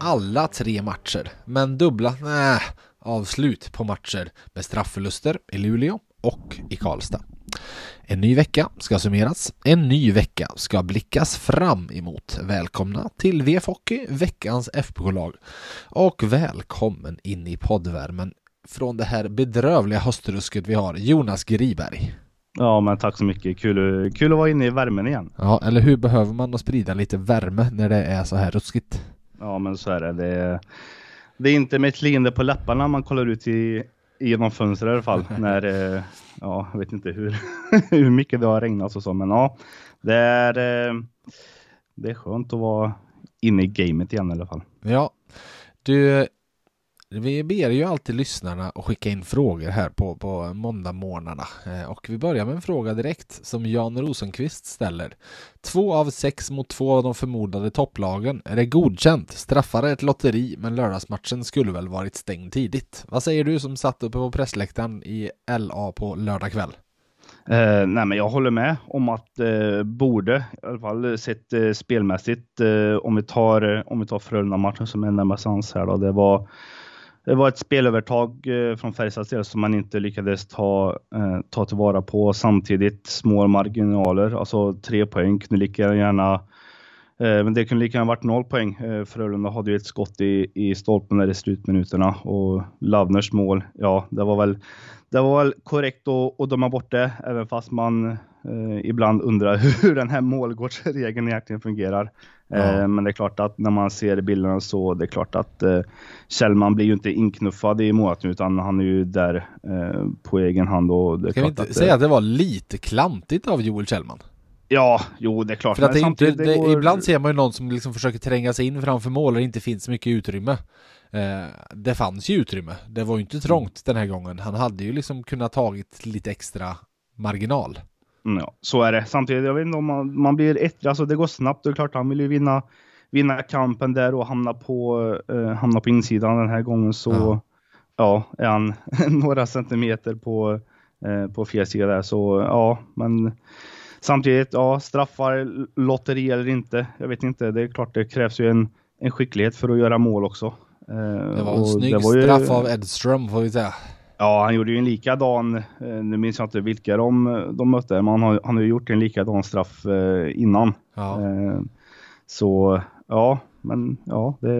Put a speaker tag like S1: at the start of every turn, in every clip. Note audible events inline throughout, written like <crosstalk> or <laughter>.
S1: alla tre matcher, men dubbla nej, avslut på matcher med straffförluster i Luleå och i Karlstad. En ny vecka ska summeras. En ny vecka ska blickas fram emot. Välkomna till VF Hockey, veckans FBK-lag. Och välkommen in i poddvärmen från det här bedrövliga höstrusket vi har, Jonas Griberg.
S2: Ja, men tack så mycket. Kul, kul att vara inne i värmen igen.
S1: Ja, eller hur behöver man att sprida lite värme när det är så här ruskigt?
S2: Ja, men så är det. Det är, det är inte med ett leende på läpparna man kollar ut i, genom fönstret i alla fall. <laughs> när, eh, ja, jag vet inte hur, <laughs> hur mycket det har regnat och så, men ja, det är, eh, det är skönt att vara inne i gamet igen i alla fall.
S1: Ja, du, vi ber ju alltid lyssnarna att skicka in frågor här på, på måndagmorgnarna eh, och vi börjar med en fråga direkt som Jan Rosenqvist ställer. Två av sex mot två av de förmodade topplagen. Är det godkänt? Straffar ett lotteri men lördagsmatchen skulle väl varit stängd tidigt. Vad säger du som satt uppe på pressläktaren i LA på lördag kväll?
S2: Eh, nej, men jag håller med om att eh, borde, i alla fall eh, sett eh, spelmässigt, eh, om vi tar, eh, om vi tar Frölunda-matchen som är närmast ans här då, det var det var ett spelövertag eh, från Färjestads del som man inte lyckades ta, eh, ta tillvara på. Samtidigt små marginaler, alltså tre poäng kunde lika gärna eh, men det kunde lika gärna varit noll poäng. Eh, Frölunda hade ju ett skott i, i stolpen där i slutminuterna och Lavners mål, ja, det var väl, det var väl korrekt att, att döma bort det, även fast man eh, ibland undrar <laughs> hur den här målgårdsregeln egentligen fungerar.
S1: Ja.
S2: Eh, men det är klart att när man ser bilderna så det är klart att eh, Kjellman blir ju inte inknuffad i målet utan han är ju där eh, på egen hand. Och det
S1: Ska vi inte
S2: att,
S1: säga att det var lite klantigt av Joel Kjellman?
S2: Ja, jo det är klart.
S1: För att det inte, det,
S2: går-
S1: ibland ser man ju någon som liksom försöker tränga sig in framför mål och det inte finns mycket utrymme. Eh, det fanns ju utrymme. Det var ju inte trångt den här gången. Han hade ju liksom kunnat tagit lite extra marginal.
S2: Mm, Ja, så är det. Samtidigt, jag vet inte om man, man blir ett, alltså det går snabbt. Är klart han vill ju vinna, vinna kampen där och hamna på, eh, hamna på insidan den här gången så
S1: Ja.
S2: ja, är han <laughs> några centimeter på, eh, på fel sida där. Så ja, men samtidigt, ja, straffar, lotteri eller inte. Jag vet inte. Det är klart det krävs ju en, en skicklighet för att göra mål också. Eh,
S1: Det var en
S2: och
S1: snygg
S2: var ju-
S1: straff av Edström får vi säga.
S2: Ja, han gjorde ju en likadan, eh, nu minns jag inte vilka de, de mötte, men han har, han har ju gjort en likadan straff eh, innan.
S1: Ja.
S2: Eh, så ja, men ja, det,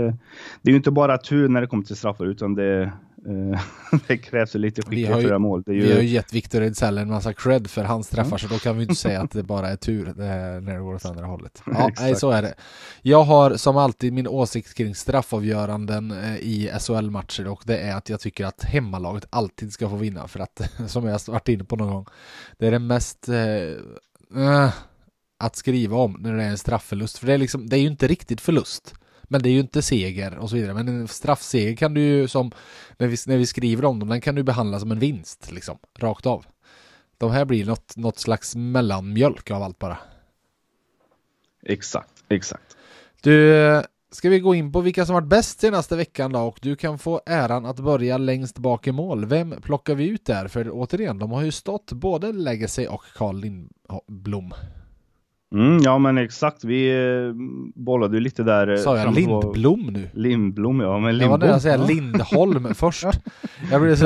S2: det är ju inte bara tur när det kommer till straffar utan det, <laughs> det krävs lite skicklighet för att göra mål. Det är ju,
S1: Vi har ju gett Victor Ejdsell en massa cred för hans träffar så då kan vi inte säga att det bara är tur eh, när det går åt andra hållet. Ja, nej, så är det. Jag har som alltid min åsikt kring straffavgöranden eh, i SHL-matcher och det är att jag tycker att hemmalaget alltid ska få vinna för att, <laughs> som jag har varit inne på någon gång, det är det mest eh, eh, att skriva om när det är en straffförlust. För det är, liksom, det är ju inte riktigt förlust. Men det är ju inte seger och så vidare. Men en straffseger kan du ju som, när vi, när vi skriver om dem, den kan du behandla som en vinst liksom, rakt av. De här blir något, något slags mellanmjölk av allt bara.
S2: exakt, exakt.
S1: Du, ska vi gå in på vilka som varit bäst senaste veckan då? Och du kan få äran att börja längst bak i mål. Vem plockar vi ut där? För återigen, de har ju stått både Legacy och Carl Lindblom.
S2: Mm, ja men exakt, vi eh, bollade ju lite där. eh,
S1: Sa jag
S2: på-
S1: Lindblom nu?
S2: Lindblom ja, men
S1: Jag var
S2: Lindblom.
S1: nära att säga
S2: ja.
S1: Lindholm <laughs> först. Jag blev så...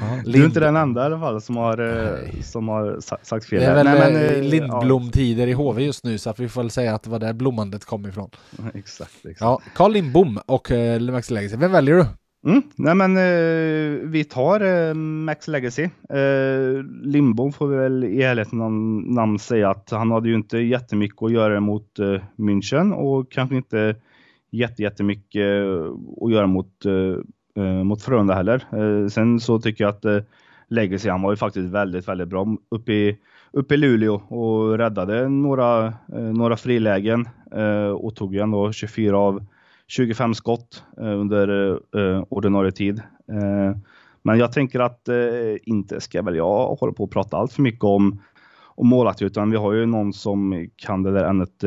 S1: Ja,
S2: Du är inte den enda i alla fall som har, eh,
S1: Nej.
S2: som har sa- sagt fel.
S1: Det är väl
S2: Nej, men,
S1: Lindblom-tider i HV just nu så att vi får väl säga att det var där blommandet kom ifrån.
S2: Ja, <laughs> exakt, exakt.
S1: Ja, Carl Lindbom och eh, Max Legacy. Vem väljer du?
S2: Mm, nej men eh, vi tar eh, Max Legacy. Eh, Lindbom får vi väl i ärlighetens namn, namn säga att han hade ju inte jättemycket att göra mot eh, München och kanske inte jätte, jättemycket eh, att göra mot, eh, eh, mot Frölunda heller. Eh, sen så tycker jag att eh, Legacy, han var ju faktiskt väldigt, väldigt bra uppe i, uppe i Luleå och räddade några, eh, några frilägen eh, och tog ju ändå 24 av 25 skott eh, under eh, ordinarie tid. Eh, men jag tänker att inte ska väl jag hålla på och prata allt för mycket om och målvakter utan vi har ju någon som kan det där ämnet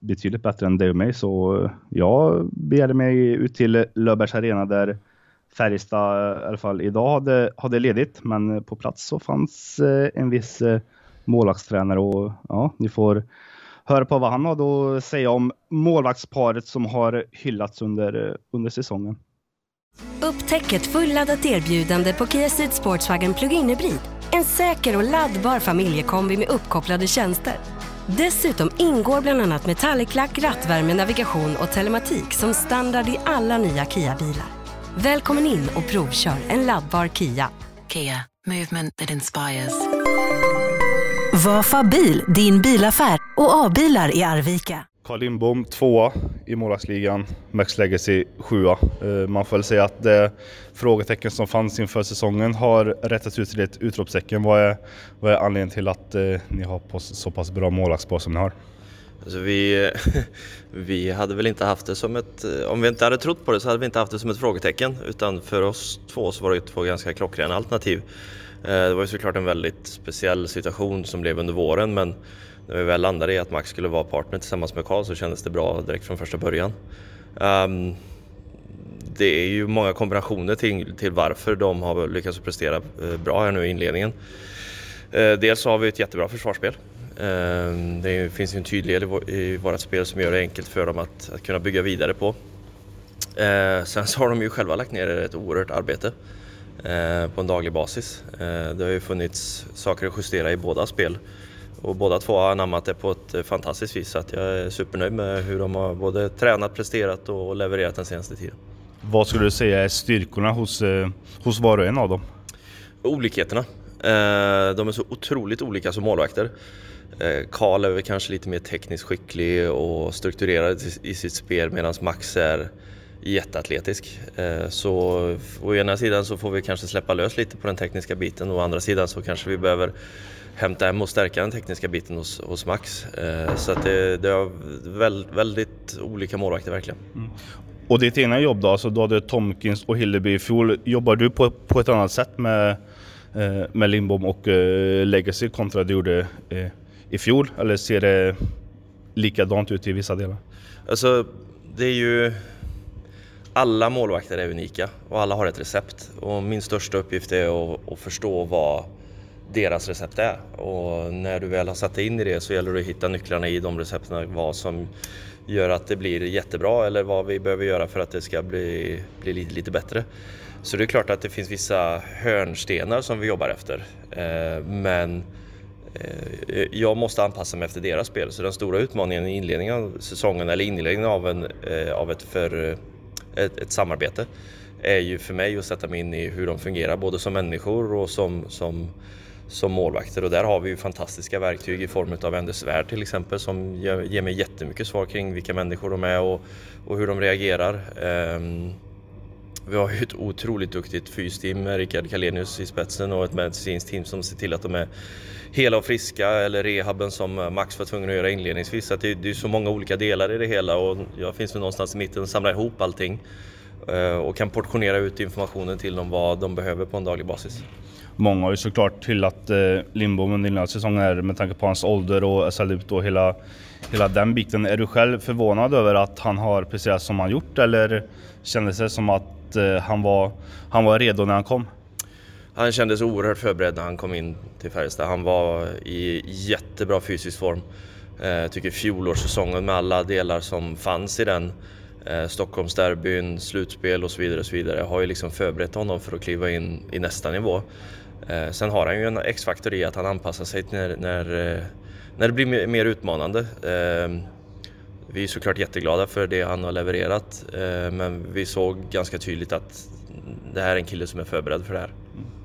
S2: betydligt bättre än dig och mig så jag begärde mig ut till Löfbergs Arena där Färjestad i alla fall idag hade, hade ledigt men på plats så fanns en viss målvaktstränare och ja, ni får höra på vad han har att säga om målvaktsparet som har hyllats under, under säsongen.
S3: Upptäck ett fulladdat erbjudande på Kia Ceed Sportswagen Plug-in Hybrid. En säker och laddbar familjekombi med uppkopplade tjänster. Dessutom ingår bland annat metallic-lack, rattvärme, navigation och telematik som standard i alla nya Kia-bilar. Välkommen in och provkör en laddbar Kia.
S4: Kia, movement that inspires.
S3: Vafa bil, din bilaffär och A-bilar i Arvika.
S2: Carl Lindbom tvåa i målvaktsligan, Max Legacy sjua. Eh, man får väl säga att det frågetecken som fanns inför säsongen har rättats ut till ett utropstecken. Vad är, vad är anledningen till att eh, ni har så pass bra målvaktspar som ni har?
S5: Alltså vi, <laughs> vi hade väl inte haft det som ett, om vi inte hade trott på det så hade vi inte haft det som ett frågetecken utan för oss två så var det två ganska klockrena alternativ. Eh, det var ju såklart en väldigt speciell situation som blev under våren men när vi väl landade i att Max skulle vara partner tillsammans med Karl så kändes det bra direkt från första början. Ehm, det är ju många kombinationer till, till varför de har lyckats prestera eh, bra här nu i inledningen. Eh, dels så har vi ett jättebra försvarsspel. Ehm, det finns ju en tydlighet i vårt spel som gör det enkelt för dem att, att kunna bygga vidare på. Sen så har de ju själva lagt ner ett oerhört arbete. Eh, på en daglig basis. Eh, det har ju funnits saker att justera i båda spel och båda två har anammat det på ett fantastiskt vis så att jag är supernöjd med hur de har både tränat, presterat och levererat den senaste tiden.
S2: Vad skulle du säga är styrkorna hos, eh, hos var och en av dem?
S5: Olikheterna. De är så otroligt olika som målvakter. Karl är väl kanske lite mer tekniskt skicklig och strukturerad i sitt spel medan Max är jätteatletisk. Eh, så å ena sidan så får vi kanske släppa lös lite på den tekniska biten och å andra sidan så kanske vi behöver hämta hem och stärka den tekniska biten hos, hos Max. Eh, så att det, det är väldigt, väldigt olika målvakter verkligen. Mm.
S2: Och ditt egna jobb då, alltså du hade Tomkins och Hilleby i fjol. Jobbar du på, på ett annat sätt med, eh, med Lindbom och Legacy kontra det du gjorde i fjol? Eller ser det likadant ut i vissa delar?
S5: Alltså, det är ju alla målvakter är unika och alla har ett recept. Och min största uppgift är att, att, förstå vad deras recept är. Och när du väl har satt dig in i det så gäller det att hitta nycklarna i de recepten, vad som gör att det blir jättebra eller vad vi behöver göra för att det ska bli, bli lite, lite bättre. Så det är klart att det finns vissa hörnstenar som vi jobbar efter. Eh, men eh, jag måste anpassa mig efter deras spel. Så den stora utmaningen i inledningen av säsongen, eller inledningen av, en, eh, av ett för ett, ett samarbete är ju för mig att sätta mig in i hur de fungerar både som människor och som, som, som målvakter och där har vi ju fantastiska verktyg i form av Anders Svärd till exempel som ger mig jättemycket svar kring vilka människor de är och, och hur de reagerar. Um, vi har ju ett otroligt duktigt fysteam med Rickard Kalenius i spetsen och ett medicinskt team som ser till att de är hela och friska eller rehaben som eh, Max var tvungen att göra inledningsvis. Så det, det är så många olika delar i det hela och jag finns väl någonstans i mitten och samlar ihop allting eh, och kan portionera ut informationen till dem vad de behöver på en daglig basis.
S2: Många har ju såklart hyllat eh, Lindbom under innan säsongen med tanke på hans ålder och SLUT och hela, hela den biten. Är du själv förvånad över att han har presterat som han gjort eller kändes det som att han, var, han var redo när han kom?
S5: Han kändes oerhört förberedd när han kom in till Färjestad. Han var i jättebra fysisk form. Eh, jag tycker fjolårssäsongen med alla delar som fanns i den, eh, Stockholmsderbyn, slutspel och så vidare, och så vidare har ju liksom förberett honom för att kliva in i nästa nivå. Eh, sen har han ju en X-faktor i att han anpassar sig när, när, när det blir mer utmanande. Vi är såklart jätteglada för det han har levererat men vi såg ganska tydligt att det här är en kille som är förberedd för det här. Mm.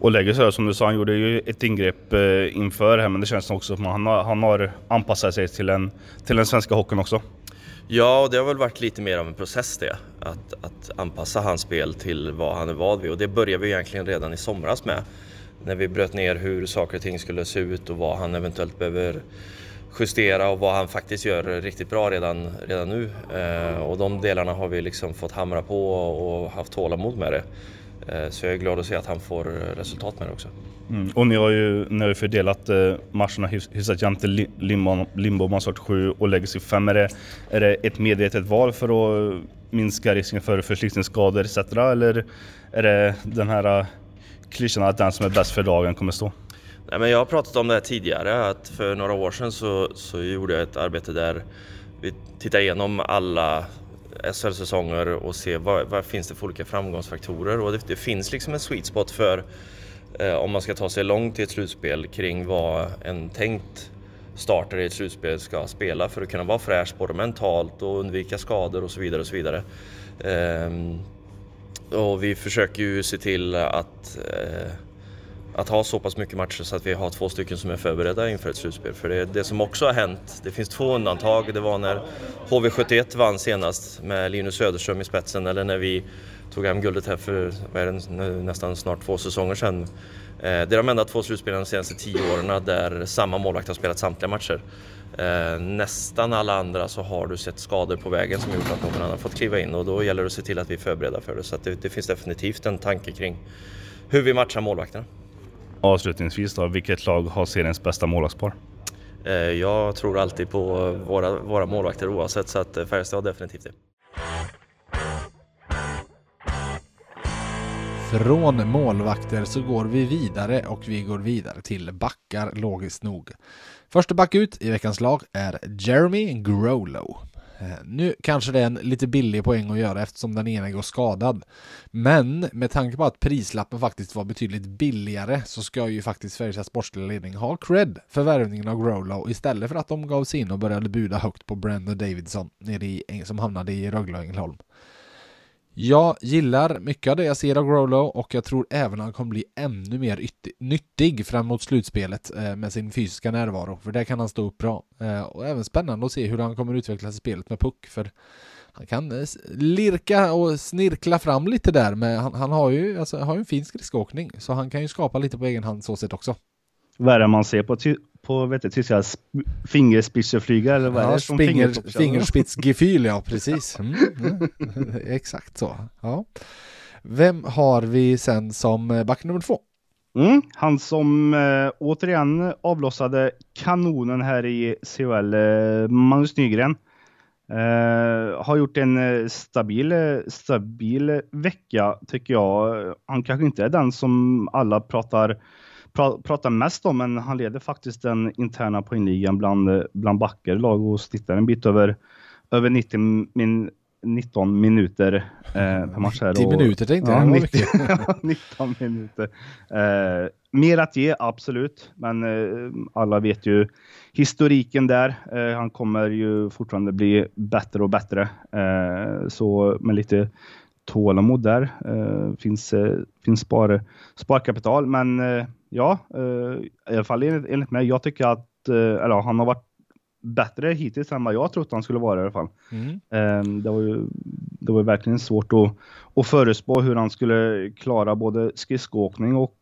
S2: Och lägger sig som du sa, han gjorde ju ett ingrepp eh, inför här men det känns också som att han har, han har anpassat sig till, en, till den svenska hockeyn också.
S5: Ja, och det har väl varit lite mer av en process det. Att, att anpassa hans spel till vad han är vad vid och det började vi egentligen redan i somras med. När vi bröt ner hur saker och ting skulle se ut och vad han eventuellt behöver justera och vad han faktiskt gör riktigt bra redan, redan nu. Eh, och de delarna har vi liksom fått hamra på och haft tålamod med det. Eh, så jag är glad att se att han får resultat med det också.
S2: Mm. Och ni har ju, ni har ju fördelat eh, matcherna hyfsat jämnt till Limbo, Limbo Mansart 7 och Legacy 5. Är det, är det ett medvetet val för att minska risken för förslitningsskador etc. Eller är det den här klyschan att den som är bäst för dagen kommer stå?
S5: Nej, men jag har pratat om det här tidigare, att för några år sedan så, så gjorde jag ett arbete där vi tittade igenom alla SHL-säsonger och se vad, vad, finns det för olika framgångsfaktorer och det, det finns liksom en sweet spot för eh, om man ska ta sig långt i ett slutspel kring vad en tänkt startare i ett slutspel ska spela för att kunna vara fräsch både mentalt och undvika skador och så vidare och så vidare. Eh, och vi försöker ju se till att eh, att ha så pass mycket matcher så att vi har två stycken som är förberedda inför ett slutspel. För det det som också har hänt. Det finns två undantag. Det var när HV71 vann senast med Linus Söderström i spetsen eller när vi tog hem guldet här för det, nästan snart två säsonger sedan. Eh, det är de enda två slutspelen de senaste tio åren där samma målvakt har spelat samtliga matcher. Eh, nästan alla andra så har du sett skador på vägen som gjort att någon annan fått kliva in och då gäller det att se till att vi är förberedda för det. Så det, det finns definitivt en tanke kring hur vi matchar målvakterna.
S2: Avslutningsvis då, vilket lag har seriens bästa målvaktspar?
S5: Eh, jag tror alltid på våra, våra målvakter oavsett, så att Färjestad har definitivt det.
S1: Från målvakter så går vi vidare och vi går vidare till backar logiskt nog. Första back ut i veckans lag är Jeremy Growlow. Eh, nu kanske det är en lite billig poäng att göra eftersom den ena går skadad. Men med tanke på att prislappen faktiskt var betydligt billigare så ska ju faktiskt Färjestads sportsliga ledning ha cred för värvningen av Growlow istället för att de gav sig in och började buda högt på Brandon Davidson nere i, som hamnade i Rögle och Ängelholm. Jag gillar mycket av det jag ser av Grolo och jag tror även att han kommer bli ännu mer nyttig fram mot slutspelet eh, med sin fysiska närvaro, för där kan han stå upp bra. Eh, och även spännande att se hur han kommer utvecklas i spelet med puck, för han kan eh, lirka och snirkla fram lite där, men han, han har ju alltså, har en fin skridskoåkning, så han kan ju skapa lite på egen hand så sett också.
S2: Värre man ser på, på vet du, tyska fingerspitzenflyga eller vad ja, är det?
S1: Finger, fingerspitzgefühl, ja precis. <laughs> Mm, mm, exakt så. Ja. Vem har vi sen som eh, back nummer två?
S2: Mm, han som äh, återigen avlossade kanonen här i CHL, äh, Magnus Nygren. Uh, har gjort en stabil, stabil vecka tycker jag. Han kanske inte är den som alla pratar pra, pratar mest om, men han leder faktiskt den interna poängligan bland, bland backar lag och snittar en bit över, över 90 min, 19 minuter eh, per match.
S1: 90 minuter tänkte jag, ja, <laughs>
S2: 90, 19 <laughs> minuter. Eh, mer att ge, absolut, men eh, alla vet ju historiken där. Eh, han kommer ju fortfarande bli bättre och bättre. Eh, så med lite tålamod där. Eh, finns eh, finns spar, sparkapital, men ja, eh, i alla fall enligt, enligt mig. Jag tycker att eh, eller, han har varit bättre hittills än vad jag trott han skulle vara i alla fall. Mm. Eh, det var ju det var verkligen svårt att, att förutspå hur han skulle klara både skridskoåkning och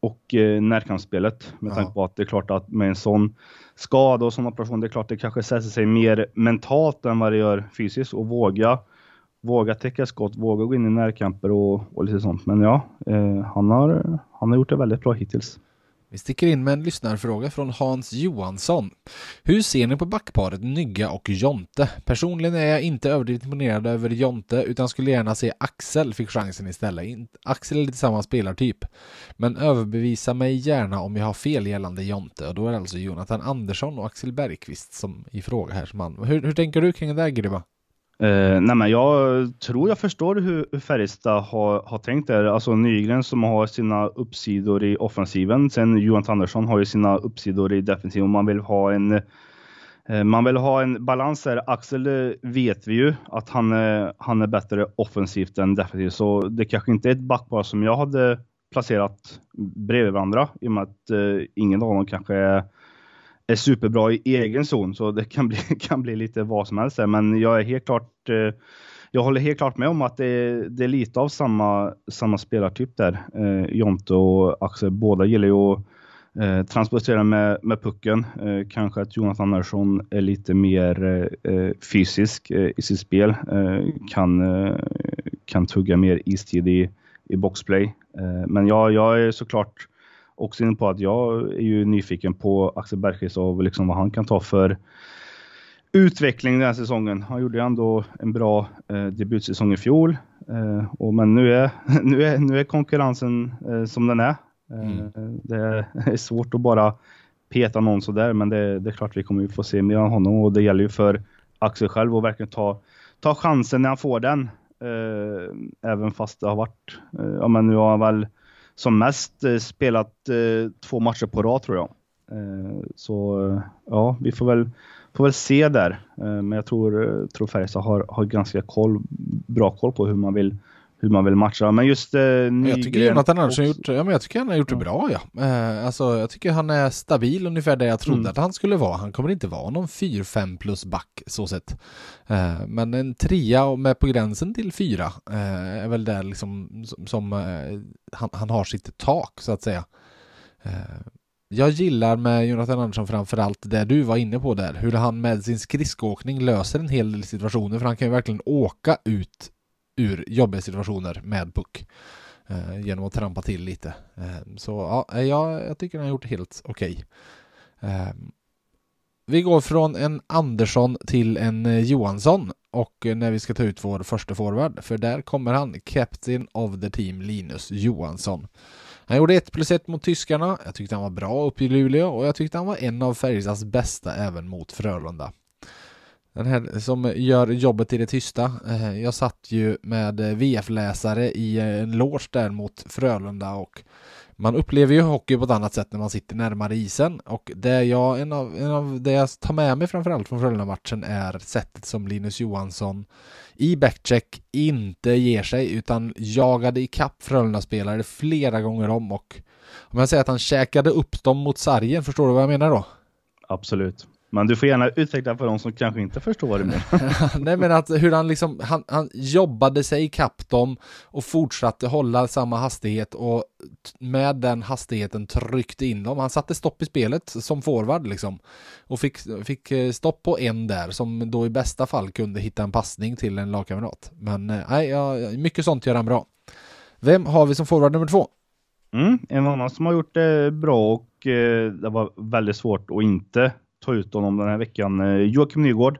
S2: och eh, närkampsspelet med tanke på att det är klart att med en sån skada och sån operation, det är klart det kanske sätter sig mer mentalt än vad det gör fysiskt och våga våga täcka skott, våga gå in i närkamper och, och lite sånt. Men ja, eh, han, har, han har gjort det väldigt bra hittills.
S1: Vi sticker in med en lyssnarfråga från Hans Johansson. Hur ser ni på backparet Nygga och Jonte? Personligen är jag inte överdrivet imponerad över Jonte utan skulle gärna se Axel fick chansen istället. Axel är lite samma spelartyp. Men överbevisa mig gärna om jag har fel gällande Jonte och då är det alltså Jonathan Andersson och Axel Bergqvist som i fråga här som han. Hur, hur tänker du kring det där Gribba?
S2: Uh, nej men jag tror jag förstår hur, hur Färjestad har, har tänkt där. Alltså Nygren som har sina uppsidor i offensiven. Sen Johan Andersson har ju sina uppsidor i defensiven. Man vill ha en uh, man vill ha en balans där. Axel eh, vet vi ju att han, han är bättre offensivt än defensivt. Så det kanske inte är ett backpar som jag hade placerat bredvid varandra i och med att ingen av dem kanske är är superbra i egen zon, så det kan bli, <laughs> kan bli lite vad som helst. Men jag är helt klart eh, jag håller helt klart med om att det är, det är lite av samma, samma spelartyp där. Eh, Jonte och Axel, båda gillar ju att eh, transportera med, med pucken. Eh, kanske att Jonathan Andersson är lite mer eh, eh fysisk eh, i sitt spel. Eh, kan, kan tugga mer istid i, i boxplay. men ja, jag är såklart också inne på att jag är ju nyfiken på Axel Bergqvist och liksom vad han kan ta för utveckling den här säsongen. Han gjorde ju ändå en bra eh, debutsäsong i fjol. Eh, och, men nu är, <laughs> nu, är, nu är konkurrensen eh, som den är. Eh, mm. Det är <laughs> svårt att bara peta någon sådär, men det, det är klart vi kommer ju få se mer av honom och det gäller ju för Axel själv att verkligen ta, ta chansen när han får den. Eh, även fast det har varit, eh, ja men nu har han väl som mest eh, spelat eh, två matcher på rad tror jag. Eh, så ja, vi får väl får väl se där. Men jag tror, tror Färjestad har, har ganska koll, bra koll på hur man vill hur man vill matcha. Men just eh, Nygren
S1: Jag tycker Jonathan Andersson har gjort, ja, men jag tycker han har gjort det bra ja. Eh, alltså jag tycker han är stabil ungefär det jag trodde mm. att han skulle vara. Han kommer inte vara någon 4-5 plus back så sett. Eh, men en trea med på gränsen till fyra eh, är väl där liksom som, som eh, han, han, har sitt tak så att säga jag gillar med Jonathan Andersson framförallt det du var inne på där, hur han med sin skridskoåkning löser en hel del situationer, för han kan ju verkligen åka ut ur jobbiga situationer med puck eh, genom att trampa till lite. Eh, så ja, eh, jag, jag tycker han har gjort det helt okej. Okay. Eh, vi går från en Andersson till en eh, Johansson och eh, när vi ska ta ut vår första forward, för där kommer han, Captain of the Team Linus Johansson. Han gjorde 1 plus 1 mot tyskarna. Jag tyckte han var bra uppe i Luleå och jag tyckte han var en av Färjestads bästa även mot Frölunda. Den här som gör jobbet i det tysta. Eh, jag satt ju med eh, VF-läsare i eh, en loge där mot Frölunda och man upplever ju hockey på ett annat sätt när man sitter närmare isen och det jag, en av, en av det jag tar med mig framförallt från Frölunda-matchen är sättet som Linus Johansson i backcheck inte ger sig utan jagade ikapp Frölunda-spelare flera gånger om och om jag säger att han käkade upp dem mot sargen, förstår du vad jag menar då?
S2: Absolut. Men du får gärna utveckla för de som kanske inte förstår vad du menar.
S1: Nej men att hur han liksom, han, han jobbade sig ikapp dem och fortsatte hålla samma hastighet och med den hastigheten tryckte in dem. Han satte stopp i spelet som forward liksom. Och fick, fick eh, stopp på en där som då i bästa fall kunde hitta en passning till en lagkamrat. Men eh, nej, ja, mycket sånt gör han bra. Vem har vi som forward nummer två?
S2: Mm, en annan som har gjort det bra och eh, det var väldigt svårt att inte ta ut honom den här veckan. Eh, Joakim Nygård.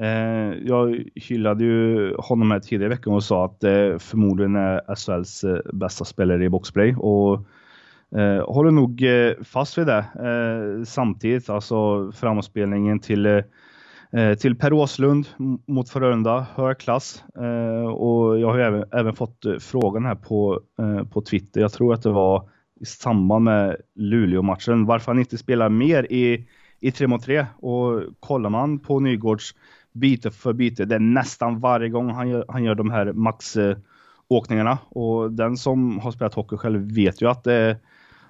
S2: Eh, jag hyllade ju honom här tidigare i veckan och sa att det förmodligen är SHLs bästa spelare i boxplay och håller nog fast vid det. Samtidigt, alltså framspelningen till till Per Åslund mot Frölunda, hög klass. och jag har även, även fått frågan här på, på Twitter, jag tror att det var i samband med Luleå-matchen, varför han inte spelar mer i i 3 mot 3 och kollar man på Nygårds byte för byte, det är nästan varje gång han gör, han gör de här maxåkningarna. Och den som har spelat hockey själv vet ju att eh,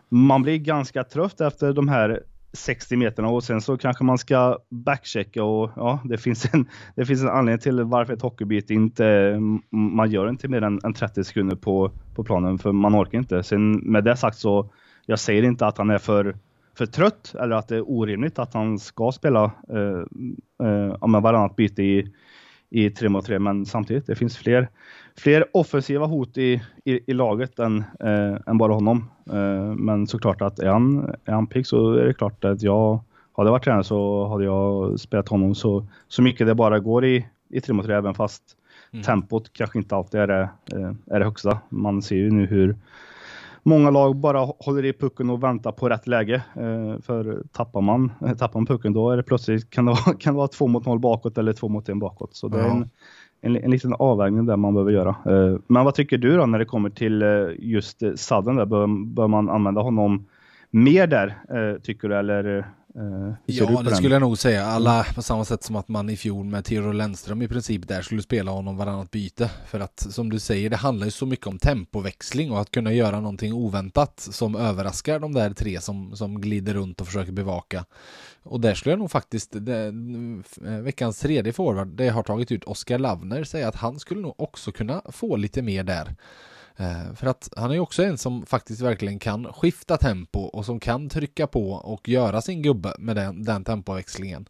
S2: man blir ganska trött efter de här 60 meterna. Och sen så kanske man ska backchecka och ja, det finns en, det finns en anledning till varför ett hockeybyte inte, mm, man gör inte mer än, än 30 sekunder på, på planen för man orkar inte. Sen med det sagt så, jag säger inte att han är för för trött eller att det är orimligt att han ska spela eh, eh, varannat byte i, i 3 mot 3. Men samtidigt, det finns fler, fler offensiva hot i, i, i laget än, eh, än bara honom. Eh, men såklart att är han, är han pigg så är det klart att jag hade varit tränare så hade jag spelat honom så, så mycket det bara går i, i 3 mot 3 även fast mm. tempot kanske inte alltid är det, eh, är det högsta. Man ser ju nu hur många lag bara håller i pucken och väntar på rätt läge. Eh, för tappar man, tappar man pucken då är det plötsligt kan det, vara, <laughs> kan det vara två mot noll bakåt eller två mot en bakåt. Så det är en, en, en liten avvägning där man behöver göra. Eh, men vad tycker du då när det kommer till eh, just Sudden? Där? Bör, bör man använda honom mer där tycker du eller
S1: Uh, ja, det skulle jag nog säga. Alla på samma sätt som att man i fjol med Theodor Lennström i princip där skulle spela honom varannat byte. För att som du säger, det handlar ju så mycket om tempoväxling och att kunna göra någonting oväntat som överraskar de där tre som, som glider runt och försöker bevaka. Och där skulle jag nog faktiskt, det, veckans tredje forward, det har tagit ut Oskar Lavner, säga att han skulle nog också kunna få lite mer där. Eh, för att han är ju också en som faktiskt verkligen kan skifta tempo och som kan trycka på och göra sin gubbe med den, den tempoväxlingen.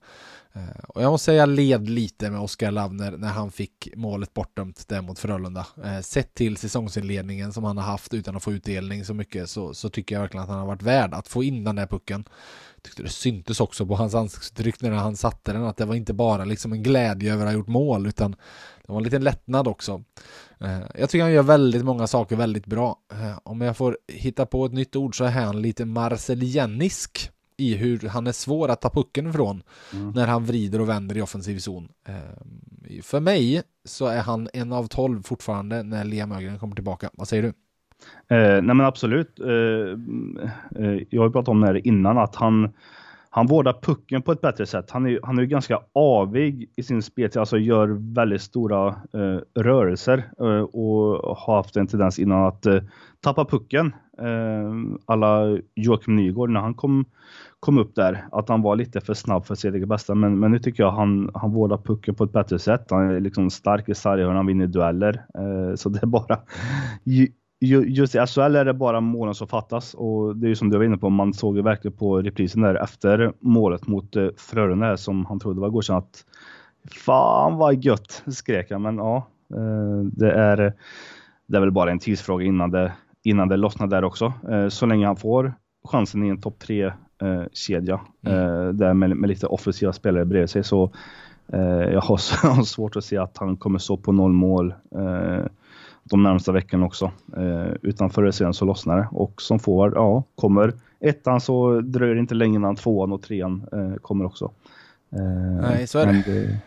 S1: Eh, och jag måste säga jag led lite med Oskar Lavner när han fick målet bortdömt där mot Frölunda. Eh, sett till säsongsinledningen som han har haft utan att få utdelning så mycket så, så tycker jag verkligen att han har varit värd att få in den där pucken. Tyckte det syntes också på hans ansiktsuttryck när han satte den att det var inte bara liksom en glädje över att ha gjort mål utan det var en liten lättnad också. Eh, jag tycker han gör väldigt många saker väldigt bra. Om jag får hitta på ett nytt ord så är han lite marcelianisk i hur han är svår att ta pucken ifrån mm. när han vrider och vänder i offensiv zon. Eh, för mig så är han en av tolv fortfarande när Liam Ögren kommer tillbaka. Vad säger du?
S2: Eh, nej men absolut. Eh, eh, jag har pratat om det här innan att han han vårdar pucken på ett bättre sätt. Han är, han är ganska avig i sin spelstil, alltså gör väldigt stora eh, rörelser eh, och har haft en tendens innan att eh, tappa pucken. Eh, alla Joakim Nygård när han kom, kom upp där, att han var lite för snabb för sitt eget bästa. Men, men nu tycker jag han, han vårdar pucken på ett bättre sätt. Han är liksom stark i sarghörnan, han vinner dueller. Eh, så det är bara <laughs> just i SHL är det bara målen som fattas och det är ju som du var inne på, man såg ju verkligen på reprisen där efter målet mot eh, Frölunda som han trodde var godkänt att fan vad gött skrek han, men ja, eh, det är, det är väl bara en tidsfråga innan det, innan det lossnar där också. Eh, så länge han får chansen i en topp tre kedja mm. där med, med, lite offensiva spelare bredvid sig så jag har <laughs> svårt att se att han kommer stå på noll mål de närmsta veckorna också. Eh, utan förr eller senare så lossnar det. Och som forward, ja, kommer ettan så dröjer det inte länge innan tvåan och trean eh, kommer också.
S1: Eh, Nej, så är det.
S2: det.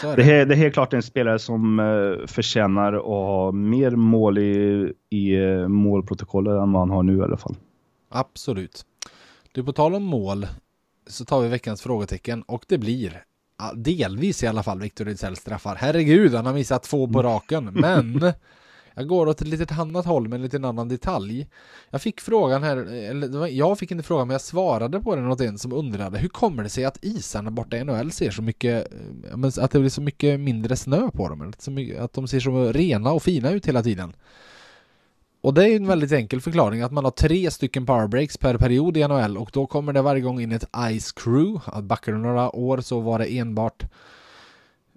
S2: Så är det. Det, är, det är helt klart en spelare som eh, förtjänar att ha mer mål i, i eh, målprotokollet än vad han har nu i alla fall.
S1: Absolut. Du, på tal om mål så tar vi veckans frågetecken och det blir delvis i alla fall Victor Rydsell straffar. Herregud, han har missat två på raken, men <laughs> Jag går åt ett litet annat håll med en liten annan detalj. Jag fick frågan här, eller jag fick inte frågan men jag svarade på den åt en som undrade hur kommer det sig att isarna borta i NHL ser så mycket, eh, att det blir så mycket mindre snö på dem? Att de ser så rena och fina ut hela tiden. Och det är ju en väldigt enkel förklaring att man har tre stycken powerbreaks per period i NHL och då kommer det varje gång in ett Ice Crew. Backar du några år så var det enbart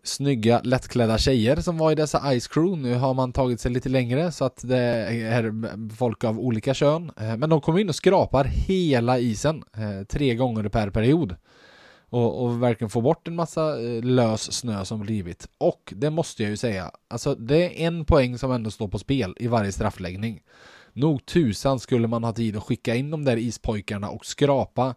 S1: snygga lättklädda tjejer som var i dessa Ice Crew. Nu har man tagit sig lite längre så att det är folk av olika kön. Eh, men de kommer in och skrapar hela isen eh, tre gånger per period. Och, och verkligen få bort en massa eh, lös snö som blivit. Och det måste jag ju säga, alltså det är en poäng som ändå står på spel i varje straffläggning. Nog tusan skulle man ha tid att skicka in de där ispojkarna och skrapa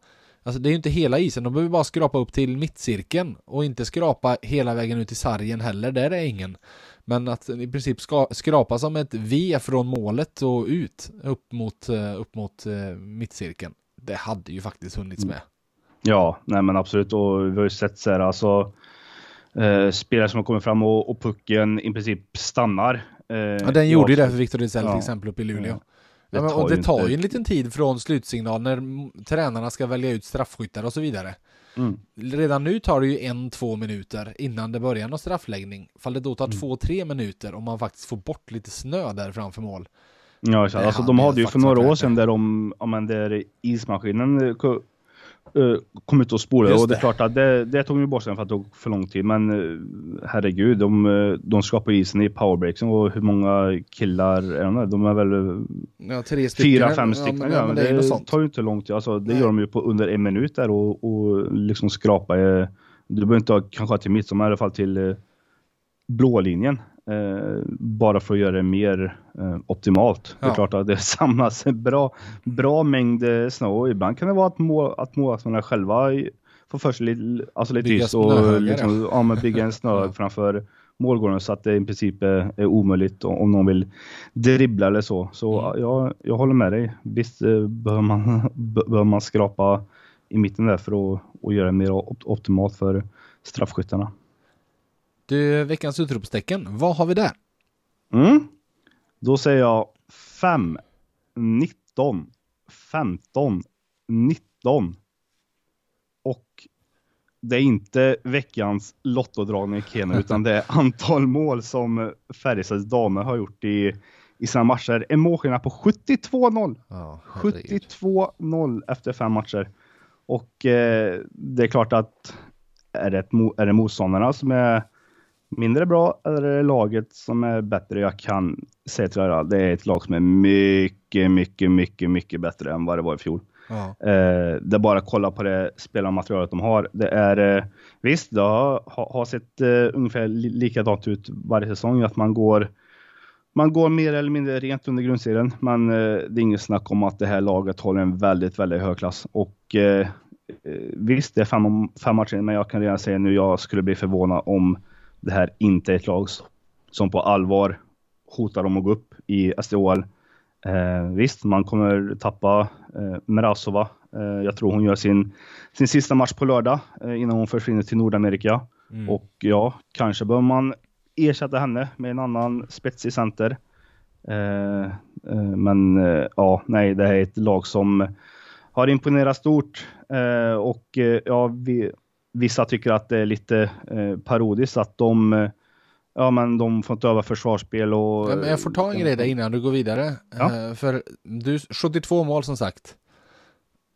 S1: Alltså det är ju inte hela isen, de behöver bara skrapa upp till mittcirkeln och inte skrapa hela vägen ut i sargen heller, där är ingen. Men att i princip ska, skrapa som ett V från målet och ut upp mot, eh, upp mot uh, mittcirkeln. Det hade ju faktiskt hunnits med.
S2: Ja, nej men absolut och vi har ju sett så här alltså eh, spelare som har kommit fram och, och pucken i princip stannar.
S1: Eh, ja, den gjorde ju det för Victor Rizell ja. till exempel uppe i Luleå. Ja. Det ja, men, och det tar ju en liten tid från slutsignal när tränarna ska välja ut straffskyttar och så vidare. Mm. Redan nu tar det ju en, två minuter innan det börjar någon straffläggning. Fall det då tar mm. två, tre minuter om man faktiskt får bort lite snö där framför mål.
S2: Ja, alltså, de hade ju för några år sedan där de, ja men där ismaskinen uh, kom ut och spolade och det är klart att det, det tog ju bort sen för att det tog för lång tid men uh, herregud de, uh, de skapar isen i powerbreaksen och hur många killar är de där? De är väl
S1: ja, tre
S2: stycken, fyra, fem stycken. Ja, men, ja, men det, det tar ju inte lång tid. Alltså, det Nej. gör de ju på under en minut där och, och liksom skrapa. du behöver inte ha, kanske till mitt, som i alla fall till blå linjen. Eh, bara för att göra det mer eh, optimalt. Ja. Det är klart att det <laughs> samlas en bra, bra mängd eh, snö och ibland kan det vara att, mål, att målvakterna själva får för sig lite, alltså lite bygga och liksom, ja, men bygga en snöhög <laughs> ja. framför målgården så att det i princip är, är omöjligt om någon vill dribbla eller så. Så mm. jag, jag håller med dig. Visst eh, behöver man, <laughs> behöver man skrapa i mitten där för att, att göra det mer optimalt för straffskyttarna.
S1: Du, veckans utropstecken, vad har vi där?
S2: Mm. Då säger jag 5, 19, 15, 19. Och det är inte veckans lottodragning i Kena <laughs> utan det är antal mål som Färjestads damer har gjort i, i sina matcher. En målskillnad på 72-0.
S1: Ja, herregud.
S2: 72-0 efter fem matcher. Och eh, det är klart att är det, ett, är det motståndarna som är mindre bra eller är det laget som är bättre? Jag kan säga till er, det är ett lag som är mycket, mycket, mycket, mycket bättre än vad det var i fjol.
S1: Ja.
S2: Eh, det är bara att kolla på det spelarmaterialet de har. Det är eh, visst, det har, har sett eh, ungefär li- likadant ut varje säsong, att man går man går mer eller mindre rent under grundserien, men eh, det är inget snack om att det här laget håller en väldigt, väldigt hög klass. Och eh, visst, det är fem, fem matcher, men jag kan redan säga nu, jag skulle bli förvånad om det här inte är ett lag som på allvar hotar om att gå upp i SDHL. Eh, visst, man kommer tappa eh, Merasova. Eh, jag tror hon gör sin, sin sista match på lördag eh, innan hon försvinner till Nordamerika.
S1: Mm.
S2: Och ja, kanske bör man ersätta henne med en annan spetsig center. Eh, eh, men eh, ja, nej, det här är ett lag som har imponerat stort och ja, vi, vissa tycker att det är lite eh, parodiskt att de eh, Ja men de får inte öva försvarsspel och...
S1: Ja, men jag får ta en grej där innan du går vidare.
S2: Ja.
S1: Eh, För du, 72 mål som sagt.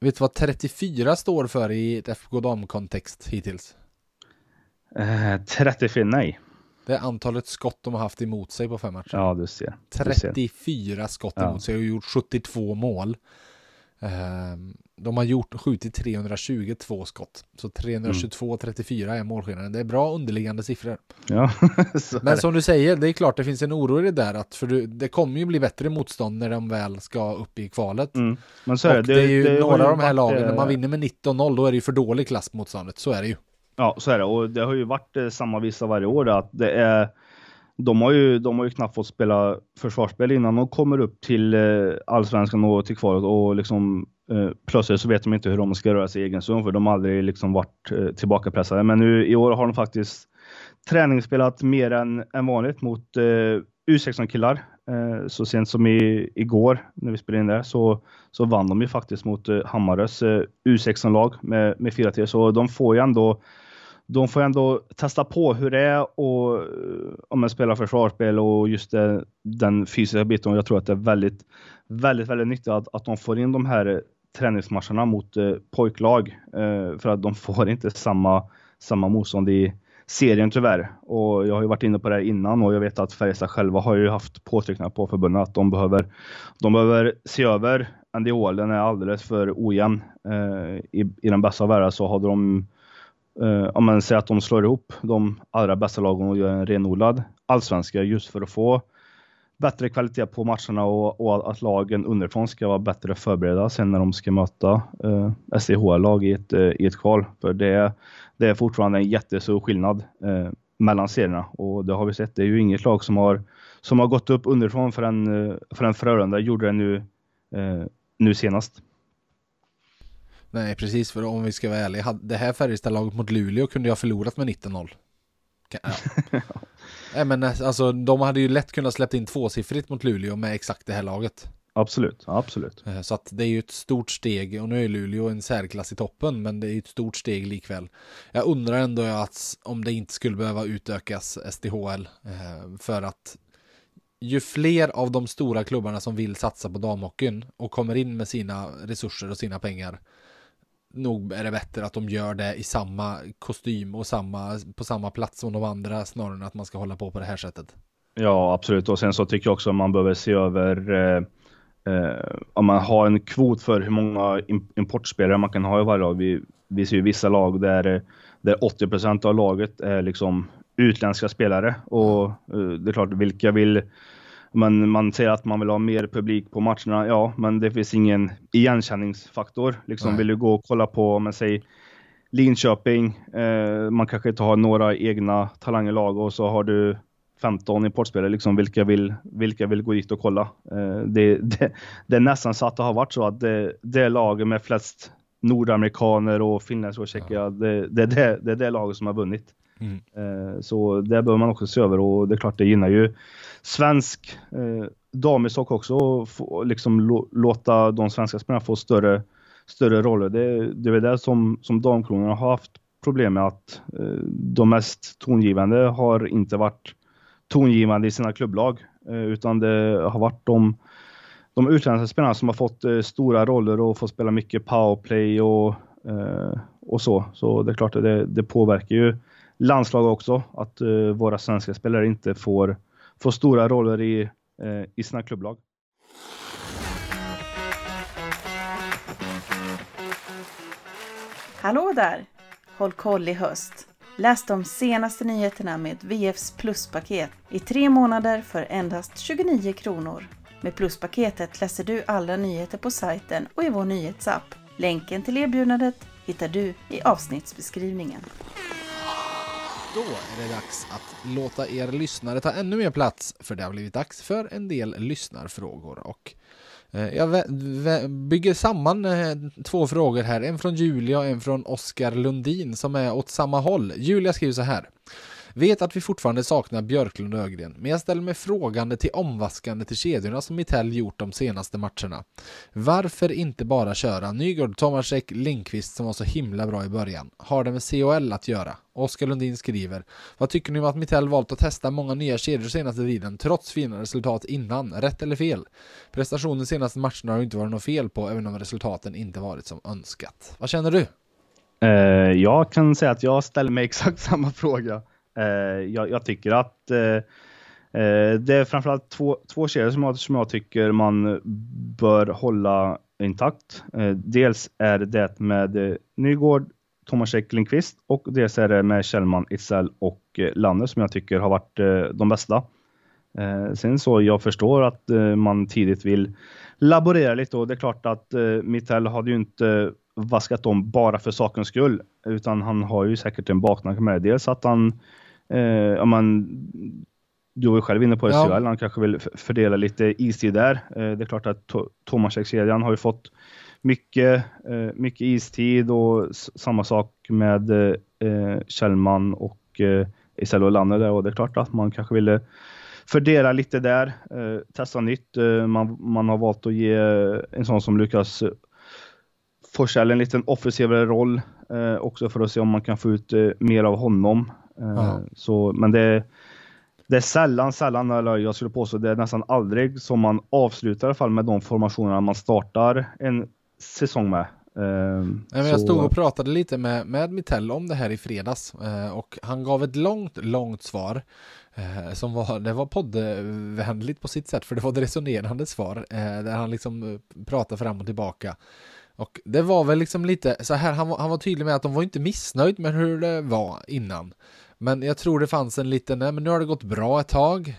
S1: Vet du vad 34 står för i ett FK Dam-kontext hittills?
S2: Eh, 34, nej.
S1: Det är antalet skott de har haft emot sig på fem matcher.
S2: Ja, du ser. Du ser.
S1: 34 skott
S2: Ja.
S1: emot sig och gjort 72 mål. De har gjort skjutit 322 skott. Så 322 34 är målskillnaden. Det är bra underliggande siffror.
S2: Ja, <laughs>
S1: Men som du säger, det är klart det finns en oro i det där att för du, det kommer ju bli bättre motstånd när de väl ska upp i kvalet.
S2: Mm. Men så är det.
S1: det, är ju
S2: det
S1: några av de här lagen, när
S2: eh,
S1: man vinner med 19-0 då är det ju för dålig klass på motståndet. Så är det ju.
S2: Ja, så är det. Och det har ju varit eh, samma visa varje år. Att det är, de, har ju, de har ju knappt fått spela försvarsspel innan de kommer upp till eh, allsvenskan och till kvalet. Och liksom, eh, plötsligt så vet de inte hur de ska röra sig i egen zon för de har aldrig liksom varit eh, tillbakapressade. Men nu i år har de faktiskt träningsspelat mer än, än vanligt mot eh, U16-killar. Eh, så sent som i, igår när vi spelade in det så, så vann de ju faktiskt mot eh, Hammarös eh, U16-lag med, med 4-3. Så de får ju ändå de får ändå testa på hur det är och eh, om man spelar försvarsspel och just det, den fysiska biten. Och jag tror att det är väldigt, väldigt, väldigt nyttigt att, att de får in de här eh, träningsmatcherna mot eh, pojklag. Eh, för att de <laughs> får inte samma, samma motstånd i serien tyvärr. Och jag har ju varit inne på det här innan och jag vet att Färjestad själva har ju haft påtryckningar på förbundet att de behöver, de behöver se över NDHL. Den är alldeles för ojämn. Eh, i, I den bästa av världar så hade de Eh, uh, om man säger att de slår ihop de allra bästa lagen och gör en renodlad allsvenska just för att få bättre kvalitet på matcherna och, och att lagen underifrån ska vara bättre förberedda sen när de ska möta eh, uh, SDHL-lag i ett, eh, i ett kval. För det, det är fortfarande en jättestor skillnad uh, mellan serierna och det har vi sett. Det är ju inget lag som har, som har gått upp underifrån förrän, eh, förrän Frölunda gjorde det nu, nu senast.
S1: Nej, precis. För om vi ska vara ärliga, det här Färjestad-laget mot Luleå kunde jag förlorat med 19-0. Kan- Ja. <laughs> Nej, men alltså, de hade ju lätt kunnat släppt in tvåsiffrigt mot Luleå med exakt det här laget.
S2: Absolut, absolut.
S1: Eh, Så att det är ju ett stort steg och nu är Luleå en särklass i toppen men det är ju ett stort steg likväl. Jag undrar ändå att om det inte skulle behöva utökas SDHL eh, för att ju fler av de stora klubbarna som vill satsa på damhockeyn och kommer in med sina resurser och sina pengar nog är det bättre att de gör det i samma kostym och samma, på samma plats som de andra snarare än att man ska hålla på på det här sättet.
S2: Ja, absolut. Och sen så tycker jag också att man behöver se över eh, eh, om man har en kvot för hur många importspelare man kan ha i varje lag. Vi, vi ser ju vissa lag där, där 80% av laget är liksom utländska spelare och eh, det är klart, vilka vill men man säger att man vill ha mer publik på matcherna. Ja, men det finns ingen igenkänningsfaktor. Liksom
S1: Nej.
S2: vill du gå och kolla på, om man säger Linköping, eh, man kanske inte har några egna talanger lag och så har du 15 importspelare, liksom, vilka, vill, vilka vill gå dit och kolla? Eh, det, det, det är nästan så att det har varit så att det, det laget med flest nordamerikaner och finländare och tjecker, det, det, det, det är det laget som har vunnit.
S1: Mm.
S2: Eh, så det behöver man också se över och det är klart det gynnar ju svensk eh, damishockey också och få, liksom lo, låta de svenska spelarna få större, större roller. Det, det är väl det som, som damkronorna har haft problem med att eh, de mest tongivande har inte varit tongivande i sina klubblag. Eh, utan det har varit de, de utländska spelarna som har fått eh, stora roller och fått spela mycket powerplay och, eh, och så. Så det är klart att det, det påverkar ju landslag också, att våra svenska spelare inte får, får stora roller i, eh, i sina klubblag.
S6: Hallå där! Håll koll i höst. Läs de senaste nyheterna med VFs pluspaket i tre månader för endast 29 kronor. Med pluspaketet läser du alla nyheter på sajten och i vår nyhetsapp. Länken till erbjudandet hittar du i avsnittsbeskrivningen.
S1: Då är det dags att låta er lyssnare ta ännu mer plats för det har blivit dags för en del lyssnarfrågor och eh, jag bygger samman eh, två frågor här, en från Julia och en från Oskar Lundin som är åt samma håll. Julia skriver så här. Vet att vi fortfarande saknar Björklund och Ögren, men jag ställer mig frågande till omvaskande till kedjorna som Mitell gjort de senaste matcherna. Varför inte bara köra Nygård, Tomasek, Lindqvist som var så himla bra i början? Har det med CHL att göra? Oskar Lundin skriver Vad tycker ni om att Mitell valt att testa många nya kedjor senaste tiden trots fina resultat innan? Rätt eller fel? Prestationen senaste matcherna har inte varit något fel på även om resultaten inte varit som önskat. Vad känner du?
S2: Eh, jag kan säga att jag ställer mig exakt <laughs> samma fråga. Eh, jag, jag, tycker att eh, eh, det är framförallt två, två kedjor som jag, som jag tycker man bör hålla intakt. dels är det med Nygård, Tomasek Lindqvist och dels är det med Kjellman, Isell och eh, Lanne som jag tycker har varit eh, de bästa. Eh, sen så jag förstår att man tidigt vill laborera lite och det är klart att Mittell hade ju inte vaskat om bara för sakens skull utan han har ju säkert en baktanke med det. Dels att han, ja man, du var ju själv inne på det, ja. han kanske vill fördela lite istid där. Det är klart att Tomasek-kedjan har ju fått mycket, eh, mycket istid och samma sak med eh, Kjellman och eh, Isel Lanne där och det är klart att man kanske ville fördela lite där, eh, testa nytt. Eh, man, man har valt att ge en sån som Lukas Forsell en liten offensivare roll eh, också för att se om man kan få ut eh, mer av honom. Eh, så, men det, det är sällan, sällan, eller jag skulle påstå det är nästan aldrig som man avslutar i alla fall med de formationerna man startar en säsong med.
S1: Nej, jag stod och pratade lite med, med Mittell om det här i fredags uh, och han gav ett långt, långt svar. Uh, som var, det var poddvänligt på sitt sätt för det var ett resonerande svar där han liksom pratade fram och tillbaka. Och det var väl liksom lite så här, han var, han var tydlig med att de var inte missnöjd med hur det var innan. Men jag tror det fanns en liten, nej men nu har det gått bra ett tag